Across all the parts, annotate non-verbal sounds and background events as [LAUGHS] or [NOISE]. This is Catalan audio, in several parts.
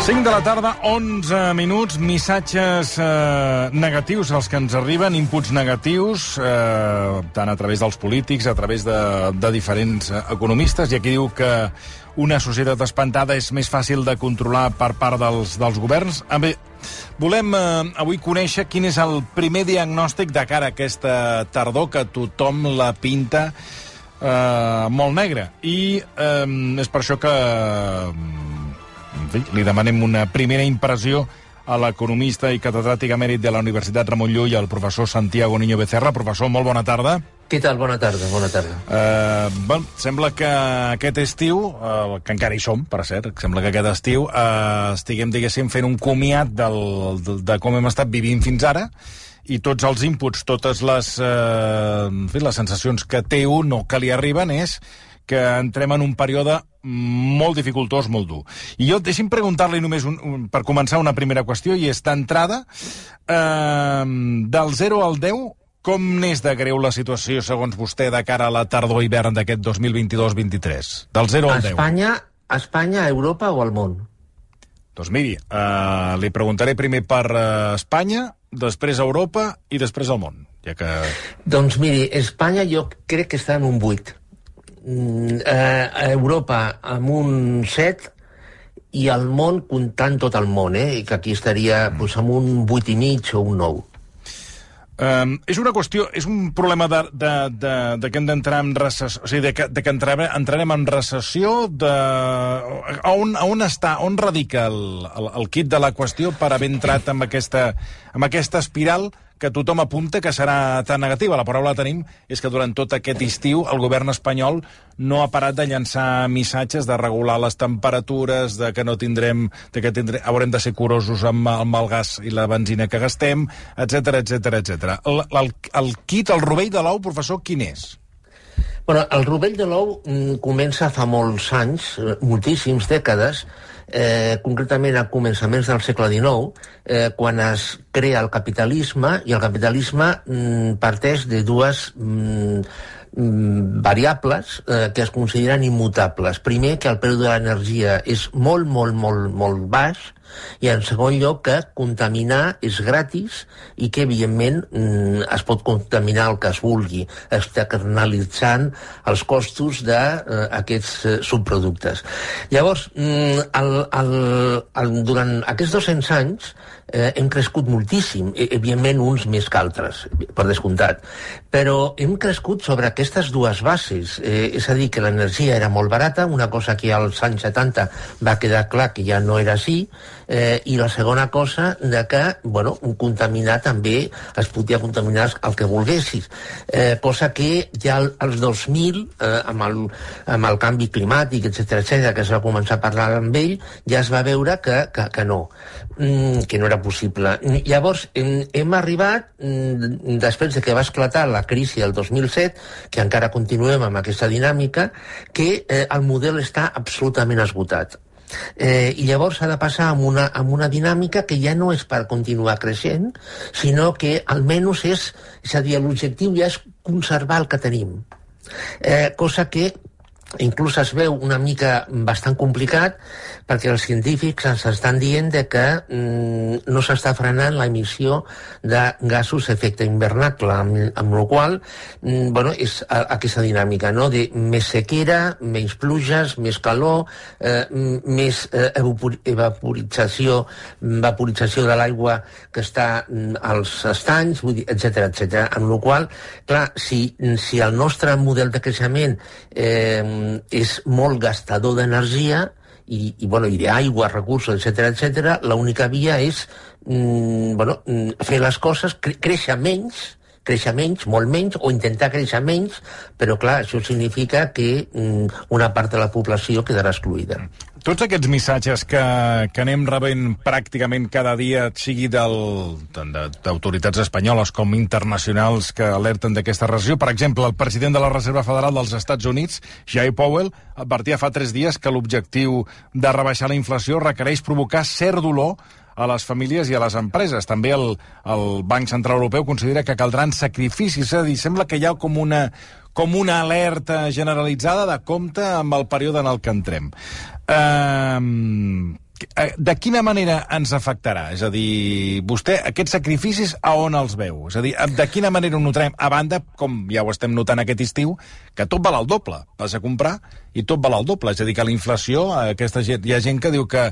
5 de la tarda, 11 minuts, missatges eh, negatius els que ens arriben, inputs negatius, eh, tant a través dels polítics, a través de, de diferents eh, economistes, i aquí diu que una societat espantada és més fàcil de controlar per part dels, dels governs. A bé, volem eh, avui conèixer quin és el primer diagnòstic de cara a aquesta tardor que tothom la pinta eh, molt negra. I eh, és per això que en fi, li demanem una primera impressió a l'economista i catedràtic emèrit de la Universitat Ramon Llull, el professor Santiago Niño Becerra. Professor, molt bona tarda. Què tal? Bona tarda, bona tarda. Uh, bueno, sembla que aquest estiu, uh, que encara hi som, per cert, sembla que aquest estiu uh, estiguem, diguéssim, fent un comiat del, de, de com hem estat vivint fins ara, i tots els inputs, totes les, uh, en fi, les sensacions que té un o que li arriben és que entrem en un període molt dificultós, molt dur. I jo, deixi'm preguntar-li només, un, un, per començar, una primera qüestió, i és d'entrada, eh, del 0 al 10, com n'és de greu la situació, segons vostè, de cara a la tardor-hivern d'aquest 2022-23? Del 0 al 10. Espanya, Espanya, Europa o al món? Doncs miri, eh, li preguntaré primer per eh, Espanya, després Europa i després al món, ja que... Doncs miri, Espanya jo crec que està en un 8 mm, eh, a Europa amb un 7 i al món comptant tot el món, eh? I que aquí estaria mm. pues, amb un 8 i mig o un 9. Um, és una qüestió, és un problema de, de, de, de que hem d'entrar en recessió, o sigui, de que, de que entrarem, entrarem en recessió, de... A on, a on està, on radica el, el, el kit de la qüestió per haver entrat en aquesta, en aquesta espiral que tothom apunta que serà tan negativa. La paraula que tenim és que durant tot aquest estiu el govern espanyol no ha parat de llançar missatges de regular les temperatures, de que no tindrem, de que tindrem, haurem de ser curosos amb, amb el gas i la benzina que gastem, etc etc etc. El, el, el kit, el rovell de l'ou, professor, quin és? Bueno, el rovell de l'ou mm, comença fa molts anys, eh, moltíssims dècades, eh, concretament a començaments del segle XIX, eh, quan es crea el capitalisme, i el capitalisme mm, parteix de dues mm, mm, variables eh, que es consideren immutables. Primer, que el preu de l'energia és molt, molt, molt, molt baix, i en segon lloc que contaminar és gratis i que evidentment mm, es pot contaminar el que es vulgui externalitzant els costos d'aquests eh, eh, subproductes. Llavors mm, el, el, el, durant aquests 200 anys eh, hem crescut moltíssim, e, evidentment uns més que altres, per descomptat, però hem crescut sobre aquestes dues bases, eh, és a dir, que l'energia era molt barata, una cosa que als anys 70 va quedar clar que ja no era així, eh, i la segona cosa de que, bueno, un contaminar també es podia contaminar el que volguessis, eh, cosa que ja als 2000, eh, amb, el, amb el canvi climàtic, etc etc que es va començar a parlar amb ell, ja es va veure que, que, que no, mm, que no era possible. Llavors, hem, hem arribat, mm, després de que va esclatar la crisi del 2007, que encara continuem amb aquesta dinàmica, que eh, el model està absolutament esgotat. Eh, I llavors s'ha de passar amb una, amb una dinàmica que ja no és per continuar creixent, sinó que almenys és, és a dir, l'objectiu ja és conservar el que tenim. Eh, cosa que inclús es veu una mica bastant complicat perquè els científics ens estan dient de que mm, no s'està frenant l'emissió de gasos efecte invernacle, amb, amb la qual mm, bueno, és a, aquesta dinàmica no? de més sequera, menys pluges, més calor, eh, més eh, evaporització, vaporització de l'aigua que està mm, als estanys, etc etc. Amb la qual, clar, si, si el nostre model de creixement eh, és molt gastador d'energia i, i, bueno, i d'aigua, recursos, etc etc. l'única via és mm, bueno, mm, fer les coses, cre créixer menys, créixer menys, molt menys, o intentar créixer menys, però clar, això significa que mm, una part de la població quedarà excluïda. Tots aquests missatges que, que anem rebent pràcticament cada dia, sigui d'autoritats espanyoles com internacionals que alerten d'aquesta recessió, per exemple, el president de la Reserva Federal dels Estats Units, Jay Powell, advertia fa tres dies que l'objectiu de rebaixar la inflació requereix provocar cert dolor a les famílies i a les empreses. També el, el Banc Central Europeu considera que caldran sacrificis, és a dir, sembla que hi ha com una, com una alerta generalitzada de compte amb el període en el que entrem. Uh, de quina manera ens afectarà? És a dir, vostè aquests sacrificis a on els veu? És a dir, de quina manera ho notarem? A banda, com ja ho estem notant aquest estiu, que tot val al doble. Vas a comprar i tot val al doble. És a dir, que la inflació, aquesta gent, hi ha gent que diu que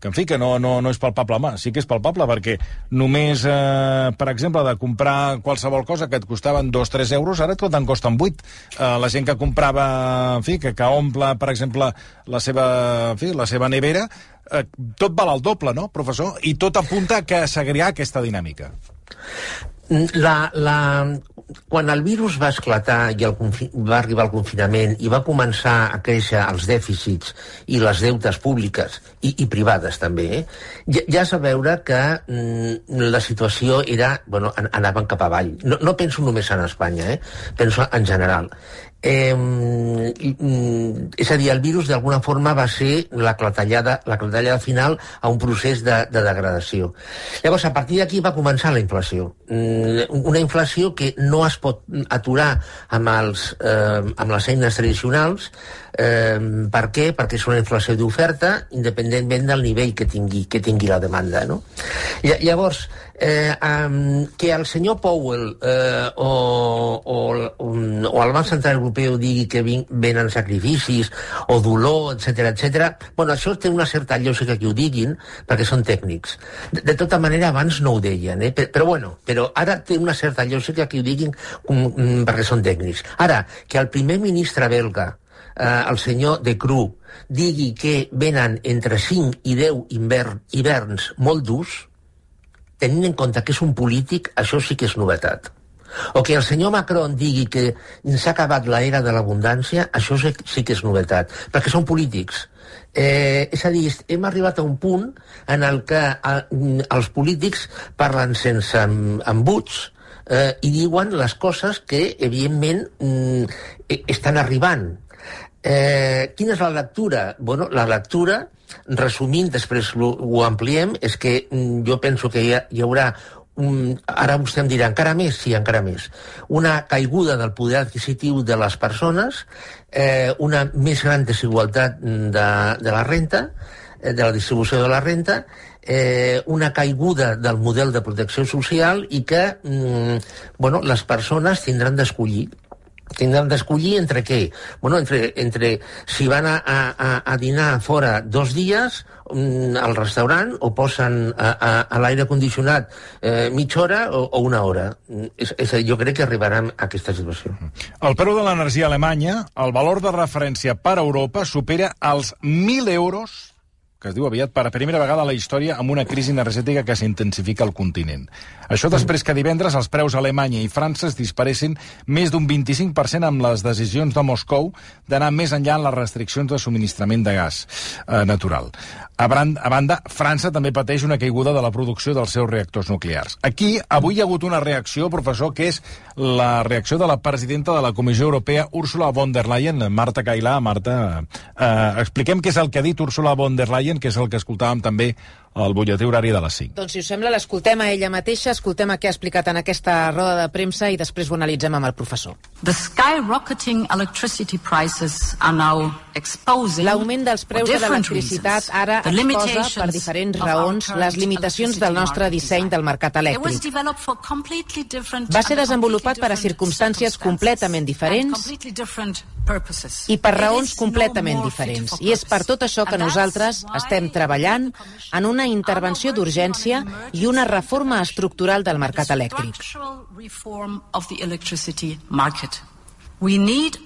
que en fi, que no, no, no és palpable, home, sí que és palpable, perquè només, eh, per exemple, de comprar qualsevol cosa que et costaven 2-3 euros, ara tot en costen 8. Eh, la gent que comprava, en fi, que, que omple, per exemple, la seva, en fi, la seva nevera, eh, tot val al doble, no, professor? I tot apunta que seguirà aquesta dinàmica. La, la, quan el virus va esclatar i el va arribar al confinament i va començar a créixer els dèficits i les deutes públiques i, i privades també, eh, ja, ja s'ha veure que mm, la situació era, bueno, anaven cap avall. No, no penso només en Espanya, eh, penso en general. Eh, és a dir, el virus d'alguna forma va ser la clatellada, la clatellada final a un procés de, de degradació. Llavors, a partir d'aquí va començar la inflació. Mm, una inflació que no es pot aturar amb, els, eh, amb les eines tradicionals. Eh, per què? Perquè és una inflació d'oferta independentment del nivell que tingui, que tingui la demanda. No? Llavors, eh, que el senyor Powell eh, o, o, um, o el Banc Central Europeu digui que vin, venen sacrificis o dolor, etc etc. bueno, això té una certa lògica que ho diguin perquè són tècnics. De, de tota manera, abans no ho deien, eh? però, però bueno, però ara té una certa lògica que ho diguin um, perquè són tècnics. Ara, que el primer ministre belga, eh, el senyor de Cru, digui que venen entre 5 i 10 hivern, hiverns molt durs, tenint en compte que és un polític, això sí que és novetat. O que el senyor Macron digui que s'ha acabat l'era de l'abundància, això sí que és novetat, perquè són polítics. Eh, és a dir, hem arribat a un punt en el que eh, els polítics parlen sense embuts eh, i diuen les coses que, evidentment, mm, e, estan arribant. Eh, quina és la lectura? Bueno, la lectura resumint, després ho, ho ampliem, és que mm, jo penso que hi, ha, hi haurà un, ara vostè em dirà encara més, sí, encara més, una caiguda del poder adquisitiu de les persones, eh, una més gran desigualtat de, de la renta, eh, de la distribució de la renta, eh, una caiguda del model de protecció social i que mm, bueno, les persones tindran d'escollir tindran d'escollir entre què? Bueno, entre, entre si van a, a, a dinar fora dos dies mm, al restaurant o posen a, a, a l'aire condicionat eh, mitja hora o, o una hora. Mm, és, és, jo crec que arribarem a aquesta situació. El preu de l'energia alemanya, el valor de referència per a Europa, supera els 1.000 euros que es diu aviat per primera vegada a la història amb una crisi energètica que s'intensifica al continent. Això després que divendres els preus a Alemanya i França es disparessin més d'un 25% amb les decisions de Moscou d'anar més enllà en les restriccions de subministrament de gas eh, natural. A, brand, a banda, França també pateix una caiguda de la producció dels seus reactors nuclears. Aquí, avui hi ha hagut una reacció, professor, que és la reacció de la presidenta de la Comissió Europea, Ursula von der Leyen. Marta Cailà, Marta, eh, expliquem què és el que ha dit Ursula von der Leyen, que és el que escoltàvem també al butlletí horari de les 5. Doncs, si us sembla, l'escoltem a ella mateixa, escoltem a què ha explicat en aquesta roda de premsa i després ho analitzem amb el professor. The skyrocketing electricity prices are now exposing L'augment dels preus de l'electricitat ara exposa per diferents raons les limitacions del nostre disseny del mercat elèctric. Va ser desenvolupat per a circumstàncies completament diferents i per raons completament diferents. I és per tot això que nosaltres estem treballant en una intervenció d'urgència i una reforma estructural del mercat elèctric.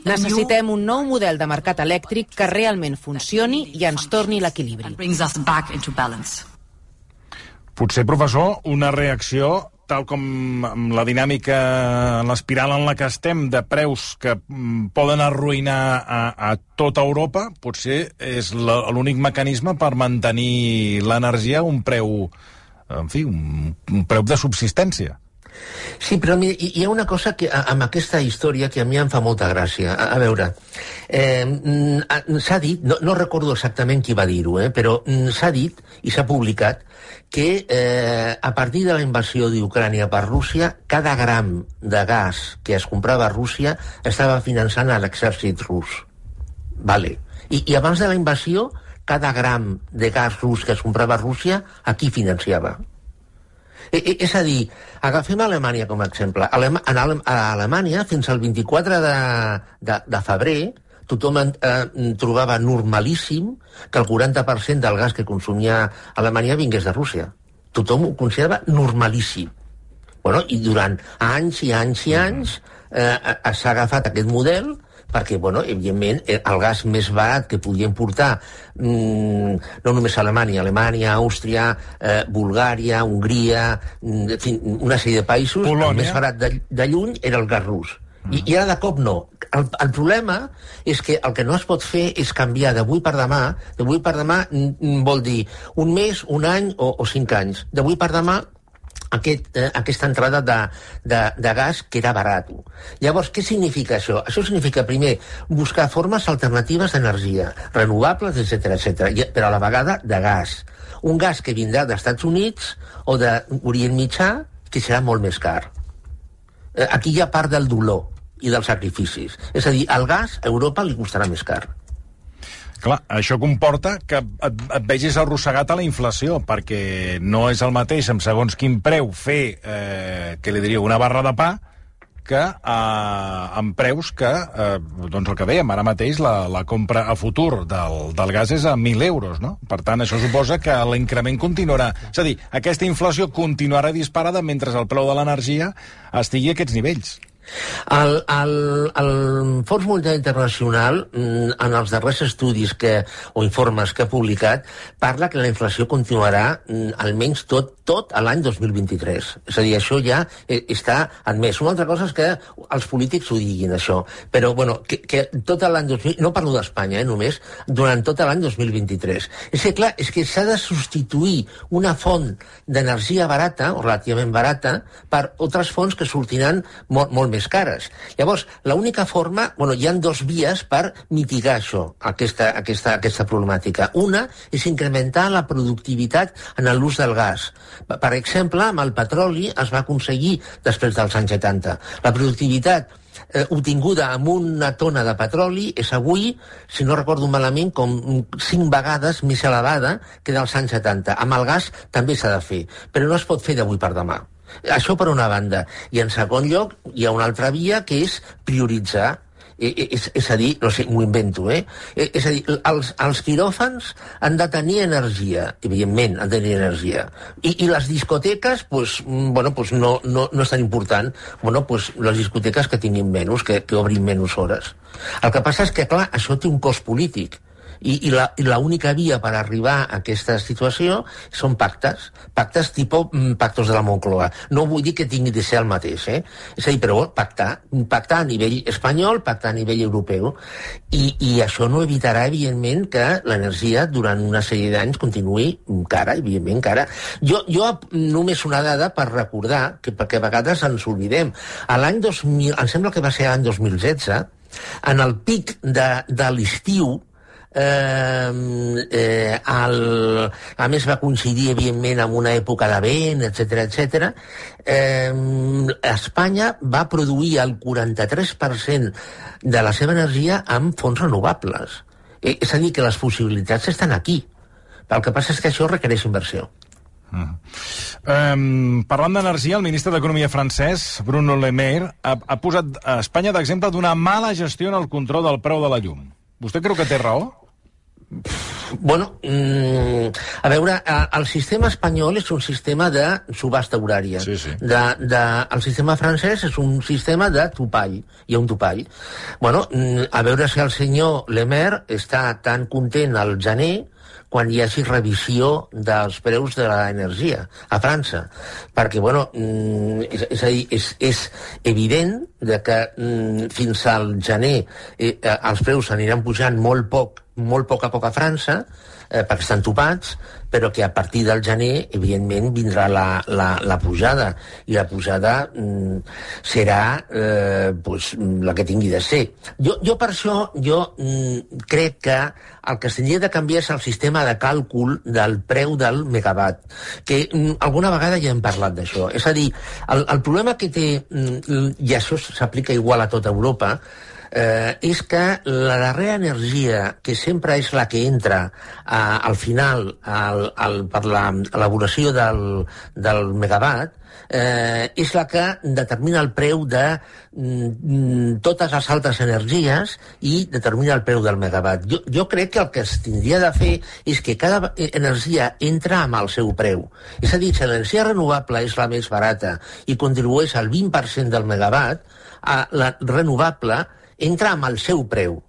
Necessitem un nou model de mercat elèctric que realment funcioni i ens torni l'equilibri. Potser, professor, una reacció tal com amb la dinàmica, l'espiral en la que estem, de preus que mm, poden arruïnar a, a tota Europa, potser és l'únic mecanisme per mantenir l'energia a un preu, en fi, un, un preu de subsistència. Sí, però mira, hi ha una cosa que, amb aquesta història que a mi em fa molta gràcia. A, a veure, eh, mm, s'ha dit, no, no recordo exactament qui va dir-ho, eh, però mm, s'ha dit i s'ha publicat que eh, a partir de la invasió d'Ucrània per Rússia, cada gram de gas que es comprava a Rússia estava finançant a l'exèrcit rus. Vale. I, I abans de la invasió, cada gram de gas rus que es comprava a Rússia, a qui financiava? E, és a dir, agafem Alemanya com a exemple. Alema, en Ale, a Alemanya, fins al 24 de, de, de febrer, tothom eh, trobava normalíssim que el 40% del gas que consumia Alemanya vingués de Rússia. Tothom ho considerava normalíssim. Bueno, I durant anys i anys i anys eh, s'ha agafat aquest model perquè, bueno, evidentment, eh, el gas més barat que podien portar mmm, no només a Alemanya, Alemanya, Àustria, eh, Bulgària, Hongria, mm, en fi, una sèrie de països, Polònia. el més barat de, de lluny era el gas rus. I, I ara de cop no. El, el problema és que el que no es pot fer és canviar d'avui per demà. D'avui per demà vol dir un mes, un any o, o cinc anys. D'avui per demà aquest, eh, aquesta entrada de, de, de gas que era barat. Llavors, què significa això? Això significa, primer, buscar formes alternatives d'energia, renovables, etc etc, però a la vegada de gas. Un gas que vindrà d'Estats Units o d'Orient Mitjà, que serà molt més car. Eh, aquí hi ha part del dolor i dels sacrificis. És a dir, el gas a Europa li costarà més car. Clar, això comporta que et, et vegis arrossegat a la inflació, perquè no és el mateix amb segons quin preu fer, eh, que li diria, una barra de pa, que eh, amb preus que, eh, doncs el que dèiem, ara mateix la, la compra a futur del, del gas és a 1.000 euros, no? Per tant, això suposa que l'increment continuarà. És a dir, aquesta inflació continuarà disparada mentre el preu de l'energia estigui a aquests nivells. El, el, el Fons Monetari Internacional, mm, en els darrers estudis que, o informes que ha publicat, parla que la inflació continuarà mm, almenys tot, tot l'any 2023. És a dir, això ja eh, està admès. Una altra cosa és que els polítics ho diguin, això. Però, bueno, que, que tot l'any 2023... No parlo d'Espanya, eh, només. Durant tot l'any 2023. És que, clar, és que s'ha de substituir una font d'energia barata, o relativament barata, per altres fonts que sortiran molt, molt més cares. Llavors, l'única forma... Bueno, hi han dos vies per mitigar això, aquesta, aquesta, aquesta problemàtica. Una és incrementar la productivitat en l'ús del gas. Per exemple, amb el petroli es va aconseguir després dels anys 70. La productivitat eh, obtinguda amb una tona de petroli és avui, si no recordo malament, com cinc vegades més elevada que dels anys 70. Amb el gas també s'ha de fer, però no es pot fer d'avui per demà. Això per una banda. I en segon lloc, hi ha una altra via que és prioritzar e, e, és, és a dir, no sé, m'ho invento, eh? E, és a dir, els, els quiròfans han de tenir energia, evidentment, han de tenir energia. I, i les discoteques, pues, mm, bueno, pues no, no, no és tan important. Bueno, pues les discoteques que tinguin menys, que, que obrin menys hores. El que passa és que, clar, això té un cost polític i, i, la, i la única via per arribar a aquesta situació són pactes, pactes tipus mm, pactos de la Moncloa. No vull dir que tingui de ser el mateix, eh? És a dir, però pactar, pactar a nivell espanyol, pactar a nivell europeu, i, i això no evitarà, evidentment, que l'energia durant una sèrie d'anys continuï cara, evidentment, cara. Jo, jo només una dada per recordar, que perquè a vegades ens oblidem. A l'any 2000, em sembla que va ser l'any 2016, en el pic de, de l'estiu, eh, eh, el, a més va coincidir evidentment amb una època de vent, etc etc. Eh, Espanya va produir el 43% de la seva energia amb fonts renovables. Eh, és a dir, que les possibilitats estan aquí. El que passa és que això requereix inversió. Mm. Um, parlant d'energia, el ministre d'Economia francès, Bruno Le Maire, ha, ha posat a Espanya d'exemple d'una mala gestió en el control del preu de la llum. Vostè creu que té raó? Bueno, mm, a veure, el sistema espanyol és un sistema de subhasta horària. Sí, sí. De, de, el sistema francès és un sistema de topall. Hi ha un topall. Bueno, mm, a veure si el senyor Lemer està tan content al gener quan hi hagi revisió dels preus de l'energia a França. Perquè, bueno, mm, és, és a dir, és, és evident de que fins al gener eh, eh, els preus aniran pujant molt poc, molt poc a poc a França, eh, perquè estan topats, però que a partir del gener, evidentment, vindrà la, la, la pujada, i la pujada mm, serà eh, pues, la que tingui de ser. Jo, jo per això jo mm, crec que el que s'hauria de canviar és el sistema de càlcul del preu del megawatt, que mm, alguna vegada ja hem parlat d'això. És a dir, el, el problema que té, mm, i això s'aplica igual a tota Europa, eh, és que la darrera energia, que sempre és la que entra eh, al final al, al, per l'elaboració del, del megawatt, eh, és la que determina el preu de mm, totes les altres energies i determina el preu del megawatt. Jo, jo crec que el que es tindria de fer és que cada energia entra amb el seu preu. És a dir, si l'energia renovable és la més barata i contribueix al 20% del megawatt, a la renovable entra amb el seu preu.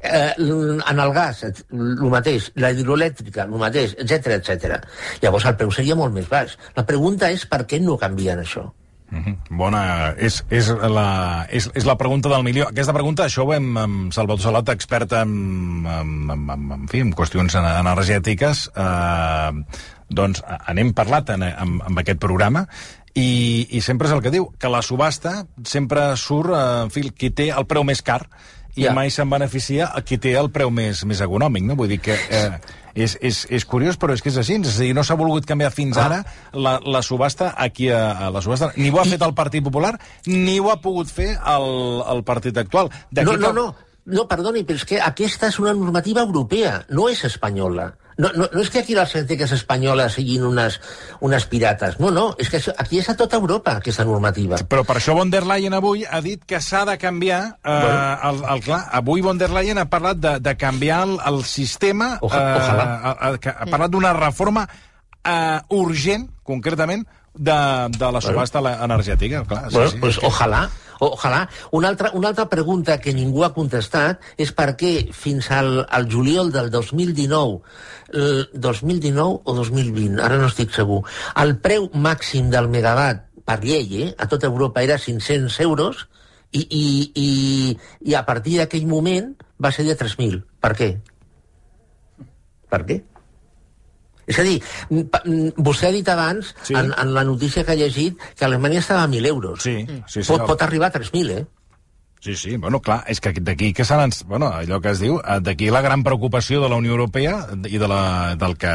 Eh, en el gas, el mateix, la hidroelèctrica, el mateix, etc etc. Llavors el preu seria molt més baix. La pregunta és per què no canvien això? -hmm. Bona, és, és, la, és, és la pregunta del milió. Aquesta pregunta, això ho hem amb Salvador Salat, expert en, en, en, en, en, fi, en qüestions energètiques, eh, doncs n'hem parlat en, en, en aquest programa i, i sempre és el que diu, que la subhasta sempre surt, eh, en fi, qui té el preu més car i ja. mai se'n beneficia a qui té el preu més, més econòmic, no? Vull dir que eh, és, és, és curiós, però és que és així. És a dir, no s'ha volgut canviar fins ah. ara la, la subhasta aquí a, a la subhasta. Ni ho ha fet el Partit Popular, ni ho ha pogut fer el, el partit actual. No, no, no, no, perdoni, però és que aquesta és una normativa europea, no és espanyola. No, no, no és que aquí les científiques espanyoles siguin unes, unes pirates. No, no, és que això, aquí és a tota Europa, aquesta normativa. Però per això von der Leyen avui ha dit que s'ha de canviar... Eh, bueno. el, el, clar, avui von der Leyen ha parlat de, de canviar el, el sistema... Oja, eh, ojalà. Ha, ha, ha parlat d'una reforma eh, urgent, concretament, de, de la subhasta bueno. energètica. Clar, sí, bueno, sí, pues, que... ojalà, Ojalà. Una altra, una altra pregunta que ningú ha contestat és per què fins al, al juliol del 2019, el 2019 o 2020, ara no estic segur, el preu màxim del megawatt per llei eh, a tota Europa era 500 euros i, i, i, i a partir d'aquell moment va ser de 3.000. Per què? Per què? És a dir, vostè ha dit abans, sí. en, en la notícia que ha llegit, que Alemanya estava a 1.000 euros. Sí, sí, sí. Pot, pot arribar a 3.000, eh? Sí, sí, bueno, clar, és que d'aquí que s'han... Bueno, allò que es diu, eh, d'aquí la gran preocupació de la Unió Europea i de la, del que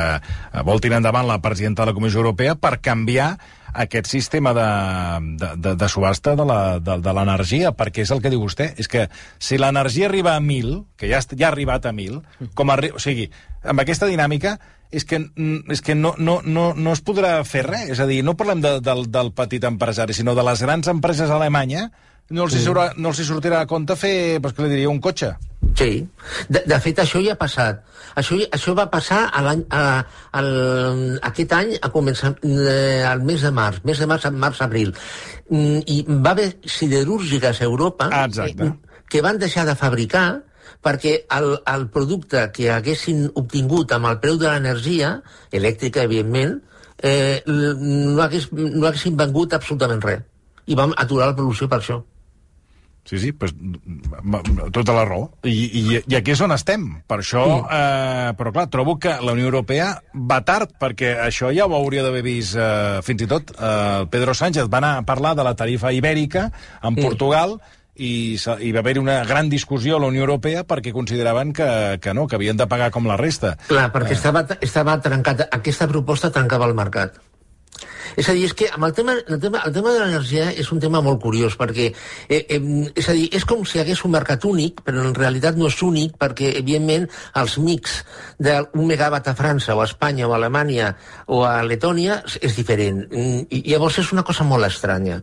vol tirar endavant la presidenta de la Comissió Europea per canviar aquest sistema de, de, de, de subhasta de l'energia, perquè és el que diu vostè, és que si l'energia arriba a 1.000, que ja, ja ha arribat a 1.000, com a, o sigui, amb aquesta dinàmica, és que, és que no, no, no, no es podrà fer res. És a dir, no parlem de, del, del petit empresari, sinó de les grans empreses a Alemanya, no els, sí. no els hi sortirà a compte fer, pues, que li diria, un cotxe. Sí. De, de fet, això ja ha passat. Això, això va passar a l'any, a, a, aquest any, a començar, eh, al mes de març, mes de març, març-abril. Mm, I va haver siderúrgiques a Europa ah, que, que van deixar de fabricar perquè el, el producte que haguessin obtingut amb el preu de l'energia, elèctrica, evidentment, eh, no, hagués, no haguessin vengut absolutament res. I vam aturar la producció per això. Sí, sí, pues, tota la raó. I, i, I aquí és on estem. Per això, eh, però clar, trobo que la Unió Europea va tard, perquè això ja ho hauria d'haver vist eh, fins i tot eh, Pedro Sánchez va anar a parlar de la tarifa ibèrica en Portugal, mm i, i va haver-hi una gran discussió a la Unió Europea perquè consideraven que, que no, que havien de pagar com la resta. Clar, perquè eh. estava, estava trencat, aquesta proposta trencava el mercat. És a dir, és que amb el tema, el tema, el tema de l'energia és un tema molt curiós, perquè eh, eh, és a dir, és com si hi hagués un mercat únic, però en realitat no és únic, perquè, evidentment, els mix d'un megawatt a França o a Espanya o a Alemanya o a Letònia és diferent. Mm, I llavors és una cosa molt estranya.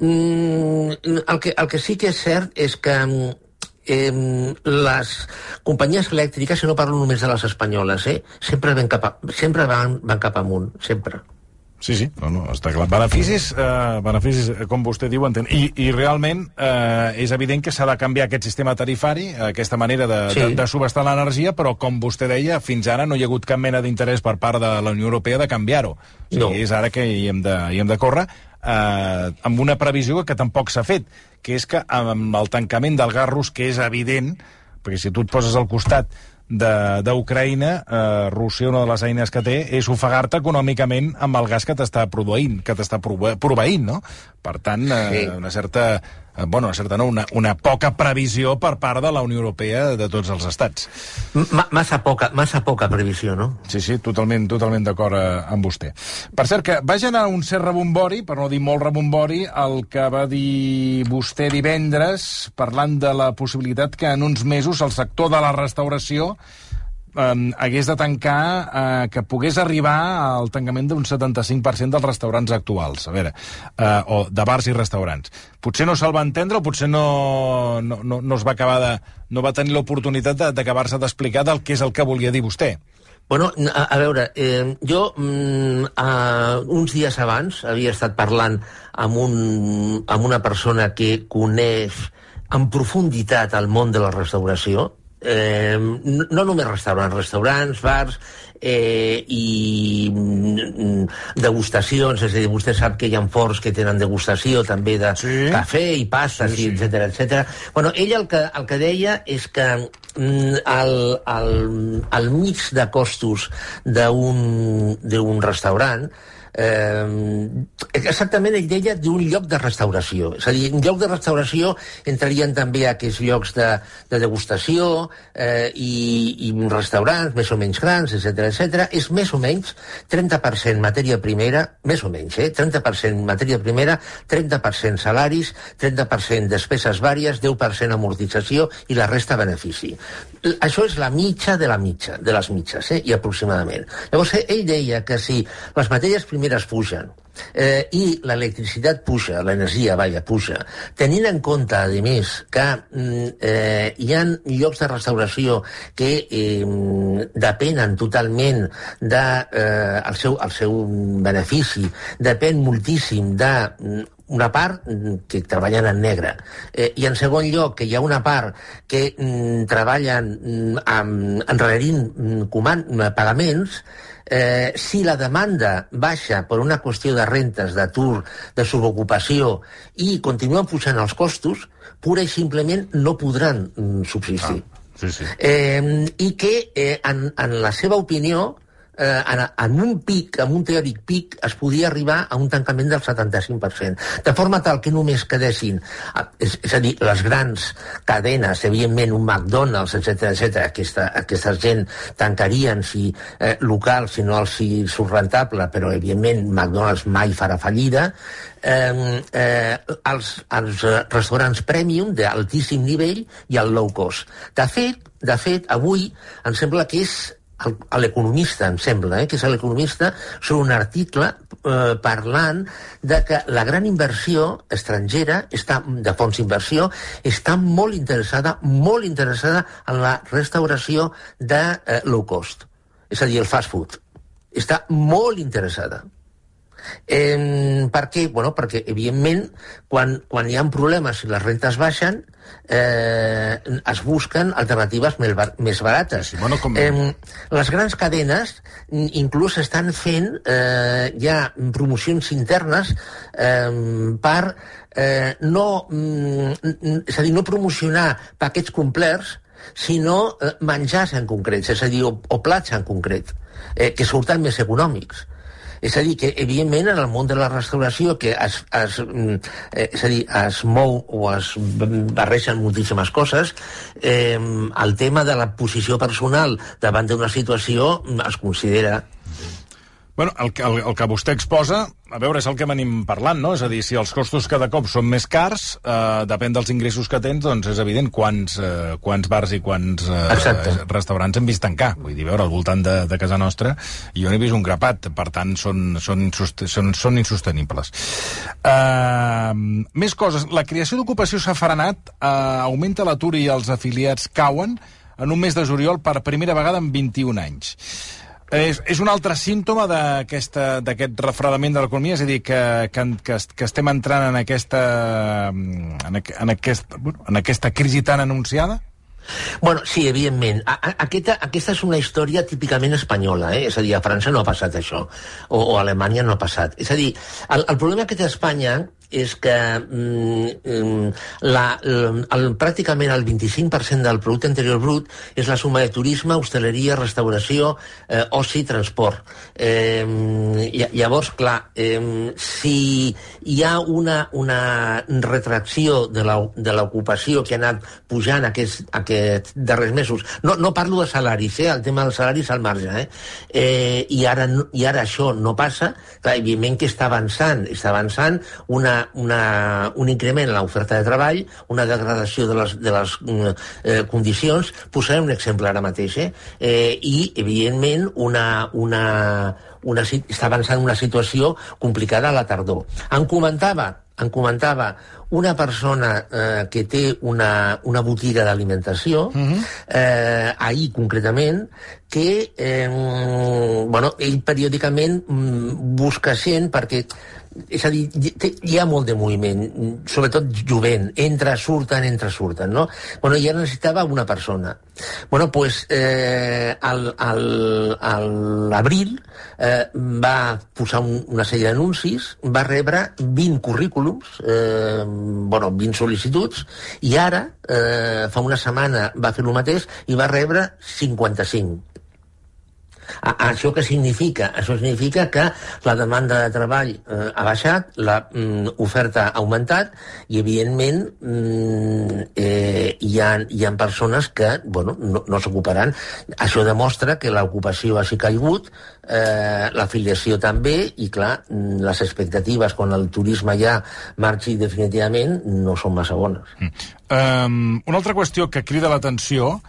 Mm, el que, el que sí que és cert és que eh, les companyies elèctriques, si no parlo només de les espanyoles, eh, sempre, van cap a, sempre van, van cap amunt, sempre. Sí, sí, no, no, està clar. Beneficis, eh, beneficis eh, com vostè diu, entén. I, i realment eh, és evident que s'ha de canviar aquest sistema tarifari, aquesta manera de, sí. de, de subestar l'energia, però com vostè deia, fins ara no hi ha hagut cap mena d'interès per part de la Unió Europea de canviar-ho. O sigui, no. És ara que hi hem de, hi hem de córrer eh, amb una previsió que tampoc s'ha fet, que és que amb el tancament del gas rus, que és evident, perquè si tu et poses al costat d'Ucraïna, eh, Rússia una de les eines que té és ofegar-te econòmicament amb el gas que t'està produint, que t'està proveint, no? Per tant, eh, sí. una certa Eh, bueno, certa no, una, una poca previsió per part de la Unió Europea de tots els estats. M massa poca, massa poca previsió, no? Sí, sí, totalment, totalment d'acord eh, amb vostè. Per cert, que va generar un cert rebombori, per no dir molt rebombori, el que va dir vostè divendres, parlant de la possibilitat que en uns mesos el sector de la restauració eh, hagués de tancar, eh, que pogués arribar al tancament d'un 75% dels restaurants actuals, a veure, eh, o de bars i restaurants. Potser no se'l va entendre o potser no, no, no, no es va acabar de... no va tenir l'oportunitat d'acabar-se d'explicar del que és el que volia dir vostè. Bueno, a, a veure, eh, jo mm, a, uns dies abans havia estat parlant amb, un, amb una persona que coneix en profunditat el món de la restauració, eh, no només restaurants, restaurants, bars eh, i mm, degustacions, és a dir, vostè sap que hi ha forts que tenen degustació també de sí. cafè i pastes, sí, sí. etc etc. Bueno, ell el que, el que deia és que mm, el, el, el mix de costos d'un restaurant eh, exactament ell deia d'un lloc de restauració. És a dir, un lloc de restauració entrarien també aquests llocs de, de degustació eh, i, i restaurants més o menys grans, etc etc. És més o menys 30% matèria primera, més o menys, eh? 30% matèria primera, 30% salaris, 30% despeses vàries, 10% amortització i la resta benefici. Això és la mitja de la mitja, de les mitges, eh? i aproximadament. Llavors, ell deia que si les matèries primeres primeres pugen. Eh, i l'electricitat puja, l'energia, vaja, puja, tenint en compte, a més, que mm, eh, hi ha llocs de restauració que eh, depenen totalment de, eh, el, seu, el seu benefici, depèn moltíssim de mm, una part mm, que treballen en negre. Eh, i en segon lloc que hi ha una part que mm, treballen amb, enrerint mm, pagaments eh, si la demanda baixa per una qüestió de rentes, d'atur, de subocupació i continuen pujant els costos, pura i simplement no podran mm, subsistir. Ah, sí, sí. Eh, I que, eh, en, en la seva opinió, eh, en, en un pic, en un teòric pic, es podia arribar a un tancament del 75%. De forma tal que només quedessin, és, és a dir, les grans cadenes, evidentment un McDonald's, etc etc. Aquesta, aquesta gent tancarien si eh, local, si no els si surt rentable, però evidentment McDonald's mai farà fallida, eh, eh, els, els restaurants premium d'altíssim nivell i el low cost. De fet, de fet, avui em sembla que és a l'economista, em sembla, eh, que és a l'economista, sobre un article eh, parlant de que la gran inversió estrangera, està, de fons d'inversió, està molt interessada, molt interessada en la restauració de eh, low cost, és a dir, el fast food. Està molt interessada. Eh, per què? Bueno, perquè, evidentment, quan, quan hi ha problemes i les rentes baixen, eh, es busquen alternatives més, bar més barates. Sí, bueno, com... eh, les grans cadenes inclús estan fent eh, ja promocions internes eh, per eh, no, mm, és a dir, no promocionar paquets complets, sinó eh, menjars en concret, és a dir, o, o plats en concret, eh, que surten més econòmics. És a dir, que evidentment en el món de la restauració que es, es, mm, eh, és a dir, es mou o es barreixen moltíssimes coses, eh, el tema de la posició personal davant d'una situació es considera Bueno, el, el, el que vostè exposa, a veure, és el que venim parlant, no? És a dir, si els costos cada cop són més cars, eh, depèn dels ingressos que tens, doncs és evident quants, eh, quants bars i quants eh, restaurants hem vist tancar. Vull dir, veure, al voltant de, de casa nostra, jo n'he vist un grapat, per tant, són, són, són, són insostenibles. Eh, més coses. La creació d'ocupació s'ha frenat, eh, augmenta l'atur i els afiliats cauen en un mes de juliol per primera vegada en 21 anys. És, és un altre símptoma d'aquest refredament de l'economia, és a dir, que, que, que, estem entrant en aquesta, en, en, aquest, bueno, en aquesta crisi tan anunciada? Bueno, sí, evidentment. A, a, aquesta, aquesta és una història típicament espanyola, eh? és a dir, a França no ha passat això, o, o a Alemanya no ha passat. És a dir, el, el problema que té Espanya és que mm, mm la, el, pràcticament el 25% del producte interior brut és la suma de turisme, hostaleria, restauració, eh, oci transport. Eh, llavors, clar, eh, si hi ha una, una retracció de l'ocupació que ha anat pujant aquests, aquests darrers mesos, no, no parlo de salaris, eh, el tema dels salaris al marge, eh, eh i, ara, i ara això no passa, clar, evidentment que està avançant, està avançant una una, un increment en l'oferta de treball, una degradació de les, de les mm, eh, condicions. Posaré un exemple ara mateix, eh? eh I, evidentment, una, una, una, està avançant una situació complicada a la tardor. Em comentava, em comentava una persona eh, que té una, una botiga d'alimentació, uh mhm. -huh. eh, ahir concretament, que eh, bueno, ell periòdicament mm, busca gent perquè és a dir, hi ha molt de moviment, sobretot jovent, entra, surten, entra, surten, no? Bueno, ja necessitava una persona. Bueno, pues, eh, al, al, a l'abril eh, va posar un, una sèrie d'anuncis, va rebre 20 currículums, eh, bueno, 20 sol·licituds, i ara, eh, fa una setmana, va fer el mateix i va rebre 55. A, això què significa? Això significa que la demanda de treball eh, ha baixat, la mm, ha augmentat i, evidentment, mm, eh, hi, ha, hi ha persones que bueno, no, no s'ocuparan. Això demostra que l'ocupació hagi caigut, eh, l'afiliació també, i, clar, mm, les expectatives quan el turisme ja marxi definitivament no són massa bones. Mm. Um, una altra qüestió que crida l'atenció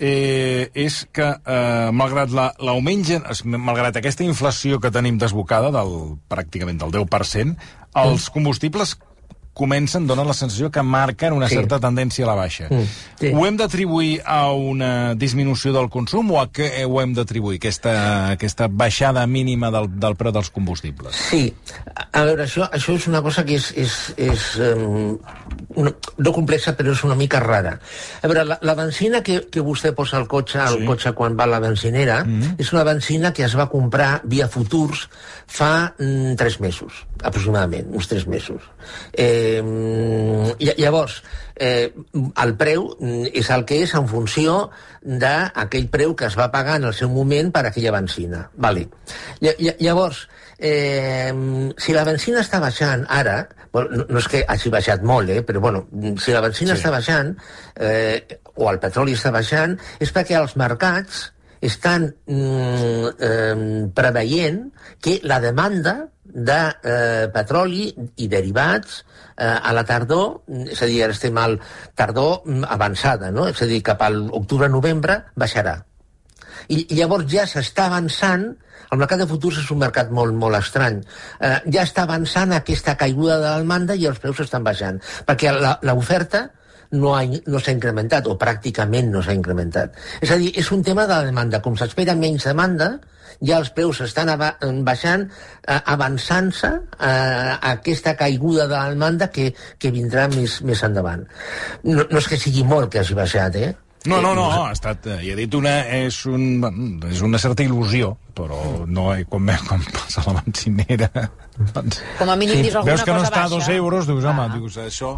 eh, és que, eh, malgrat l'augment, la, malgrat aquesta inflació que tenim desbocada, del, pràcticament del 10%, els combustibles comencen, donen la sensació que marquen una sí. certa tendència a la baixa. Mm, sí. Ho hem d'atribuir a una disminució del consum o a què ho hem d'atribuir, aquesta, aquesta baixada mínima del, del preu dels combustibles? Sí. A veure, això, això és una cosa que és, és, és um, una, no complexa, però és una mica rara. A veure, la, la benzina que, que vostè posa al cotxe, al sí. cotxe quan va a la benzinera, mm -hmm. és una benzina que es va comprar via futurs fa mm, tres mesos, aproximadament, uns tres mesos. Eh, Eh, llavors, eh, el preu és el que és en funció d'aquell preu que es va pagar en el seu moment per aquella benzina. Vale. Llavors, eh, si la benzina està baixant ara, no, no és que hagi baixat molt, eh, però bueno, si la benzina sí. està baixant, eh, o el petroli està baixant, és perquè els mercats estan mm, eh, preveient que la demanda de eh, petroli i derivats eh, a la tardor, és a dir, ara estem al tardor avançada, no? és a dir, cap al octubre-novembre baixarà. I, I llavors ja s'està avançant el mercat de futurs és un mercat molt, molt estrany. Eh, ja està avançant aquesta caiguda de la demanda i els preus estan baixant, perquè l'oferta no, no s'ha incrementat, o pràcticament no s'ha incrementat. És a dir, és un tema de la demanda. Com s'espera menys demanda, ja els preus estan baixant, eh, avançant-se eh, a aquesta caiguda de la demanda que, que vindrà més, més endavant. No, no és que sigui molt que hagi baixat, eh? No, no, no, ha estat, ja he dit, una, és, un, és una certa il·lusió, però no, quan, quan passa la benzinera doncs... Com a mínim sí. dius alguna Veus que no està baixa. a dos euros, dius, home, ah. dius, això...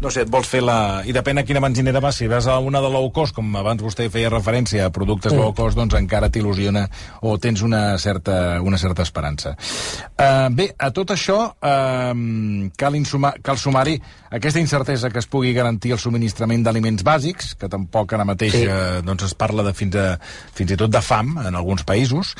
No sé, et vols fer la... I depèn a quina benzinera vas. Si vas a una de low cost, com abans vostè feia referència a productes mm. low cost, doncs encara t'il·lusiona o tens una certa, una certa esperança. Uh, bé, a tot això uh, cal, insumar, cal sumar-hi aquesta incertesa que es pugui garantir el subministrament d'aliments bàsics, que tampoc ara mateix sí. uh, doncs es parla de fins, a, fins i tot de fam en alguns països,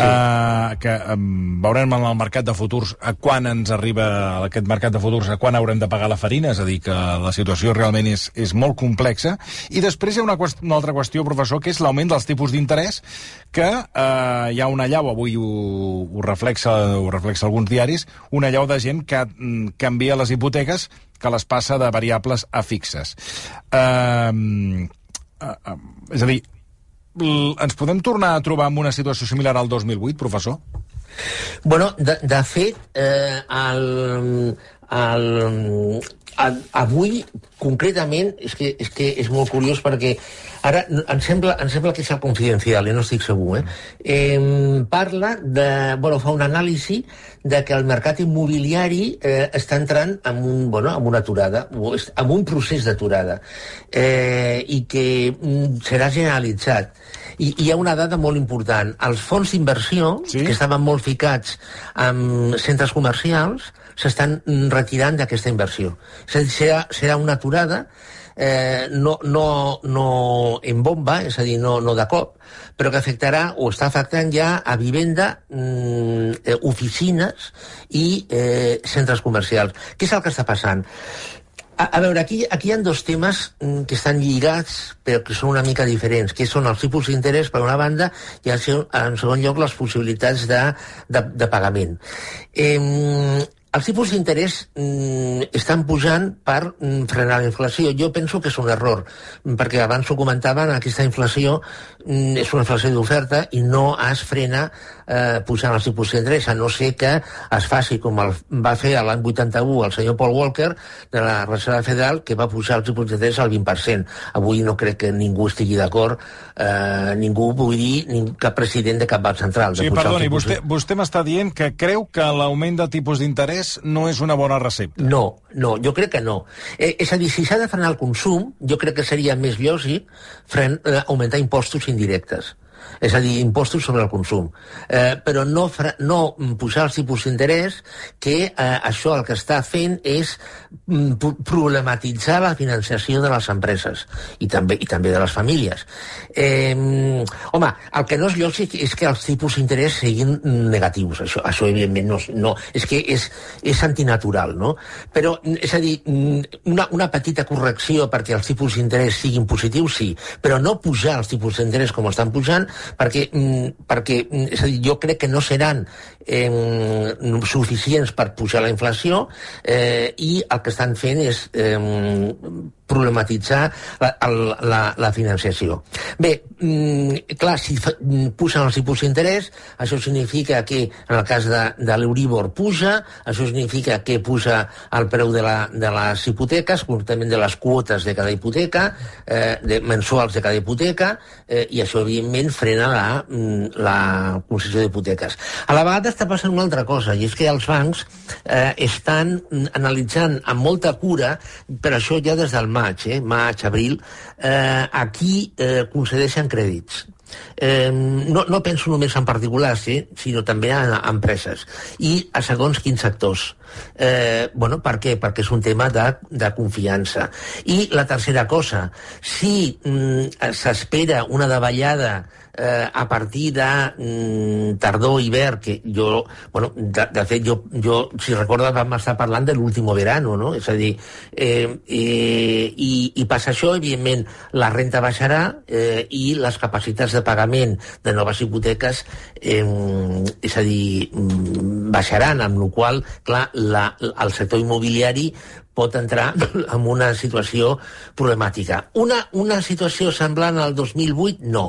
uh, que um, veurem en el mercat de futurs a quan ens arriba aquest mercat de futurs, a quan haurem de pagar la farina, és a dir, que la situació realment és, és molt complexa. I després hi ha una, una altra qüestió, professor, que és l'augment dels tipus d'interès, que uh, hi ha una llau, avui ho, ho, reflexa, ho reflexa alguns diaris, una llau de gent que mm, canvia les hipoteques que les passa de variables a fixes. Uh, uh, uh, és a dir, ens podem tornar a trobar en una situació similar al 2008, professor? Bueno, de, de fet, eh, el, el, avui, concretament, és que, és que és molt curiós perquè ara em sembla, em sembla que és el confidencial, eh, no estic segur, eh? eh parla de... Bueno, fa una anàlisi de que el mercat immobiliari eh, està entrant en, un, bueno, en una aturada, en un procés d'aturada, eh, i que mm, serà generalitzat i hi ha una dada molt important. Els fons d'inversió, sí? que estaven molt ficats en centres comercials, s'estan retirant d'aquesta inversió. Serà, serà una aturada eh, no, no, no en bomba, és a dir, no, no de cop, però que afectarà o està afectant ja a vivenda, mm, eh, oficines i eh, centres comercials. Què és el que està passant? A, a veure, aquí, aquí hi ha dos temes mm, que estan lligats, però que són una mica diferents, que són els tipus d'interès, per una banda, i en segon lloc les possibilitats de, de, de pagament. Eh, els tipus d'interès mm, estan pujant per mm, frenar la inflació. Jo penso que és un error, perquè abans ho comentaven, aquesta inflació mm, és una inflació d'oferta i no es frena eh, pujant els tipus d'interès, a no ser que es faci com el va fer l'any 81 el senyor Paul Walker de la Reserva Federal, que va pujar els tipus d'interès al 20%. Avui no crec que ningú estigui d'acord, eh, ningú, vull dir, ning, cap president de cap banc central. Sí, perdoni, vostè, vostè m'està dient que creu que l'augment de tipus d'interès diners no és una bona recepta. No, no, jo crec que no. Eh, és a dir, si s'ha de frenar el consum, jo crec que seria més lògic fren, eh, augmentar impostos indirectes és a dir, impostos sobre el consum. Eh, però no, no pujar els tipus d'interès, que eh, això el que està fent és mm, problematitzar la financiació de les empreses i també, i també de les famílies. Eh, home, el que no és lògic és que els tipus d'interès siguin negatius. Això, això evidentment, no, no, és que és, és antinatural, no? Però, és a dir, mm, una, una petita correcció perquè els tipus d'interès siguin positius, sí, però no pujar els tipus d'interès com estan pujant perquè, mm, perquè mm, és a dir, jo crec que no seran eh, suficients per pujar la inflació eh, i el que estan fent és eh, problematitzar la, la, la financiació. Bé, mm, clar, si pugen els tipus d'interès, això significa que en el cas de, de l'Euribor puja, això significa que puja el preu de, la, de les hipoteques, concretament de les quotes de cada hipoteca, eh, de, mensuals de cada hipoteca, eh, i això, evidentment, frena la, la concessió d'hipoteques. A la vegada està passant una altra cosa, i és que els bancs eh, estan analitzant amb molta cura, per això ja des del maig, eh, maig, abril, eh, aquí eh, concedeixen crèdits. Eh, no, no penso només en particulars, eh, sinó també en, en empreses. I a segons quins sectors. Eh, bueno, per què? Perquè és un tema de, de confiança. I la tercera cosa, si mm, s'espera una davallada eh, a partir de mm, tardor, hivern, que jo, bueno, de, de fet, jo, jo, si recordes, vam estar parlant de l'últim verano, no? És a dir, eh, eh, i, i passa això, evidentment, la renta baixarà eh, i les capacitats de pagament de noves hipoteques, eh, és a dir, mm, baixaran, amb la qual clar, la, el sector immobiliari pot entrar [LAUGHS] en una situació problemàtica. Una, una situació semblant al 2008, no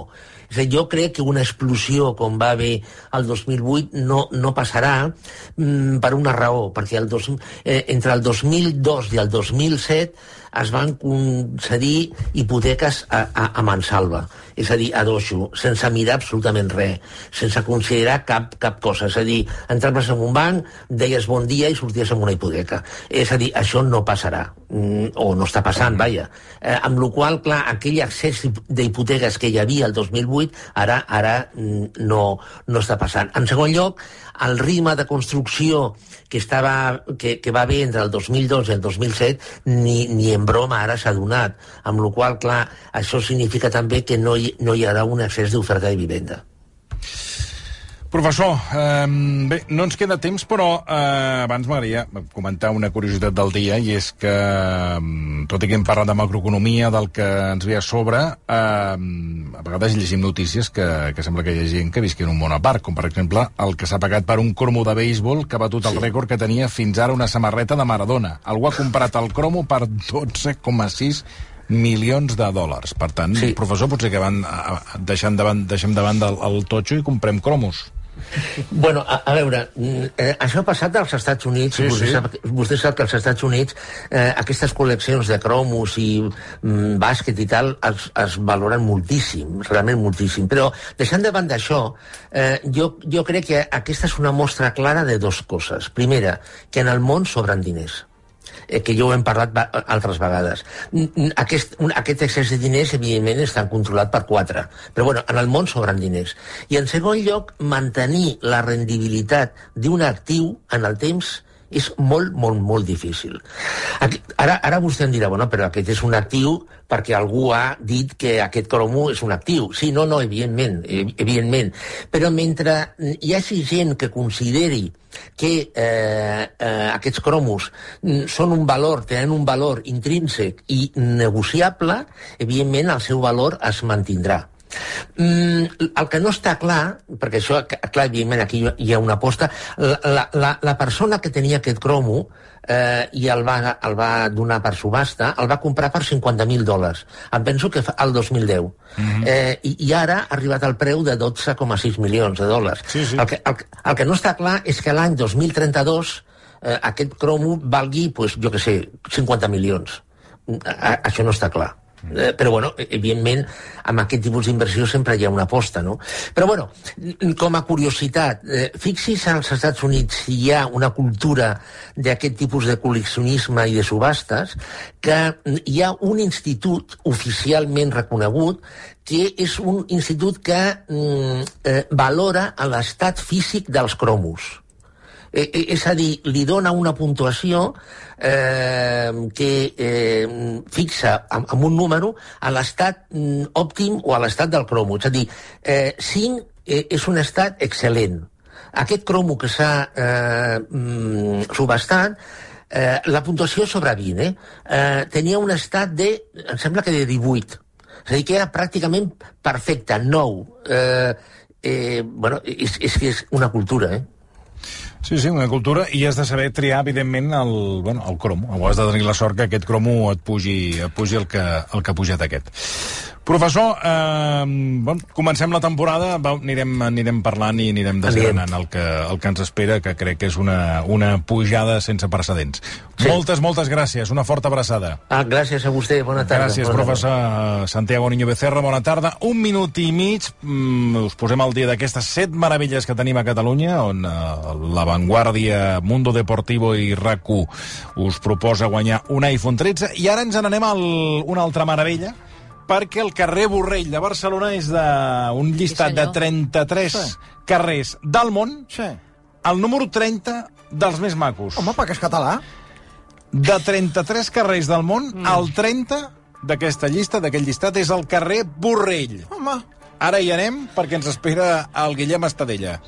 és dir, jo crec que una explosió com va haver el 2008 no, no passarà mm, per una raó, perquè el dos, eh, entre el 2002 i el 2007 es van concedir hipoteques a, a, a mansalva, és a dir, a doixo, sense mirar absolutament res, sense considerar cap, cap cosa. És a dir, entraves en un banc, deies bon dia i sorties amb una hipoteca. És a dir, això no passarà, o no està passant, vaja. Eh, amb la qual clar, aquell accés d'hipoteques que hi havia el 2008, ara ara mm, no, no està passant. En segon lloc, el ritme de construcció que, estava, que, que va haver entre el 2002 i el 2007 ni, ni en broma ara s'ha donat, amb la qual clar, això significa també que no hi, no hi haurà un excés d'oferta de vivenda. Professor, eh, bé, no ens queda temps, però eh, abans m'agradaria comentar una curiositat del dia, i és que, tot i que hem parlat de macroeconomia, del que ens ve a sobre, eh, a vegades llegim notícies que, que sembla que hi ha gent que visqui en un món a part, com per exemple el que s'ha pagat per un cromo de béisbol que ha batut el sí. rècord que tenia fins ara una samarreta de Maradona. Algú ha comprat el cromo per 12,6 milions de dòlars. Per tant, sí. professor, potser que van deixant davant, deixem davant del el totxo i comprem cromos. Bueno, a, a veure, eh, això ha passat als Estats Units. Sí, vostè, sí. Sap, vostè sap que als Estats Units eh, aquestes col·leccions de cromos i mm, bàsquet i tal es, es valoren moltíssim, realment moltíssim. Però, deixant de banda això, eh, jo, jo crec que aquesta és una mostra clara de dues coses. Primera, que en el món sobren diners eh, que jo ho hem parlat altres vegades. Aquest, un, aquest excés de diners, evidentment, està controlat per quatre. Però, bueno, en el món sobren diners. I, en segon lloc, mantenir la rendibilitat d'un actiu en el temps és molt, molt, molt difícil. Aquí, ara, ara vostè em dirà, bueno, però aquest és un actiu perquè algú ha dit que aquest cromo és un actiu. Sí, no, no, evidentment, evidentment. Però mentre hi hagi gent que consideri que eh, eh, aquests cromos són un valor, tenen un valor intrínsec i negociable, evidentment el seu valor es mantindrà. Mm, el que no està clar, perquè això, clar, evidentment, aquí hi ha una aposta, la, la, la persona que tenia aquest cromo eh, i el va, el va donar per subhasta, el va comprar per 50.000 dòlars. Em penso que al 2010. Mm -hmm. eh, i, I ara ha arribat al preu de 12,6 milions de dòlars. Sí, sí. El, que, el, el que no està clar és que l'any 2032 eh, aquest cromo valgui, pues, jo que sé, 50 milions. A, això no està clar. Eh, però, bueno, evidentment, amb aquest tipus d'inversió sempre hi ha una aposta, no? Però, bueno, com a curiositat, eh, fixi's als Estats Units si hi ha una cultura d'aquest tipus de col·leccionisme i de subhastes, que hi ha un institut oficialment reconegut que és un institut que mm, eh, valora l'estat físic dels cromos eh, eh, és a dir, li dona una puntuació eh, que eh, fixa amb, amb un número a l'estat mm, òptim o a l'estat del cromo. És a dir, eh, 5 eh, és un estat excel·lent. Aquest cromo que s'ha eh, mm, subestat eh, la puntuació sobre 20, eh? eh? Tenia un estat de, em sembla que de 18. És a dir, que era pràcticament perfecte, nou. Eh, eh, bueno, és, és que és una cultura, eh? Sí, sí, una cultura, i has de saber triar, evidentment, el, bueno, el cromo. O has de tenir la sort que aquest cromo et pugi, et pugi el, que, el que ha pujat aquest. Professor, eh, bon, comencem la temporada, va, anirem, anirem parlant i anirem desgranant el que, el que ens espera, que crec que és una, una pujada sense precedents. Sí. Moltes, moltes gràcies, una forta abraçada. Ah, gràcies a vostè, bona tarda. Gràcies, bona professor tarda. Santiago Niño Becerra, bona tarda. Un minut i mig, mm, us posem al dia d'aquestes set meravelles que tenim a Catalunya, on eh, la Vanguardia, Mundo Deportivo i rac us proposa guanyar un iPhone 13, i ara ens n'anem a una altra meravella, perquè el carrer Borrell de Barcelona és d'un llistat sí, de 33 sí. carrers del món, sí. el número 30 dels més macos. Home, perquè és català. De 33 carrers del món, mm. el 30 d'aquesta llista, d'aquell llistat, és el carrer Borrell. Home. Ara hi anem perquè ens espera el Guillem Estadella.